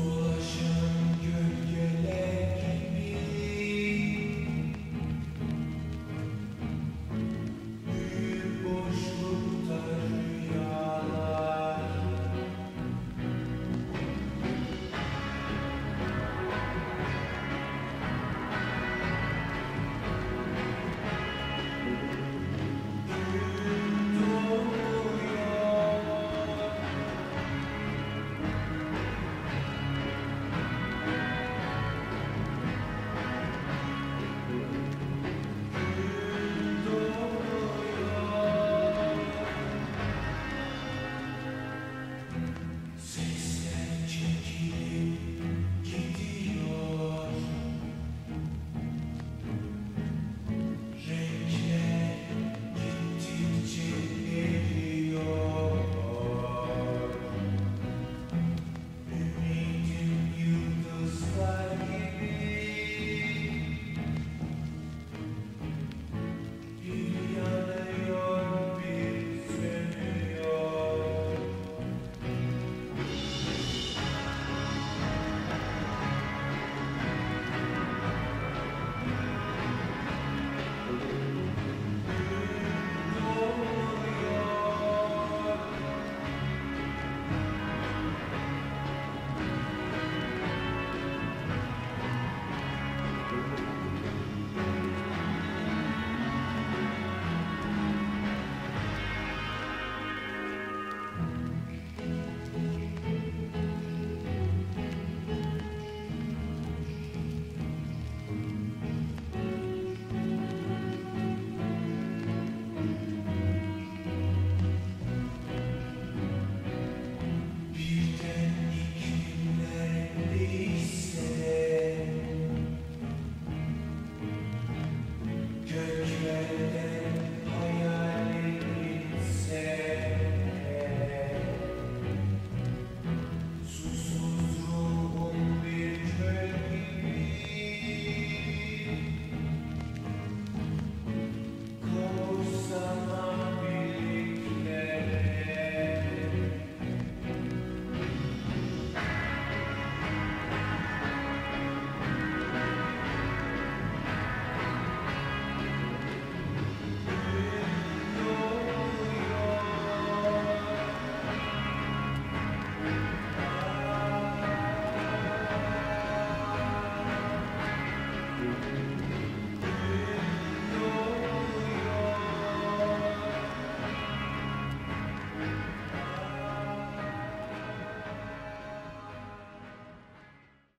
说。Música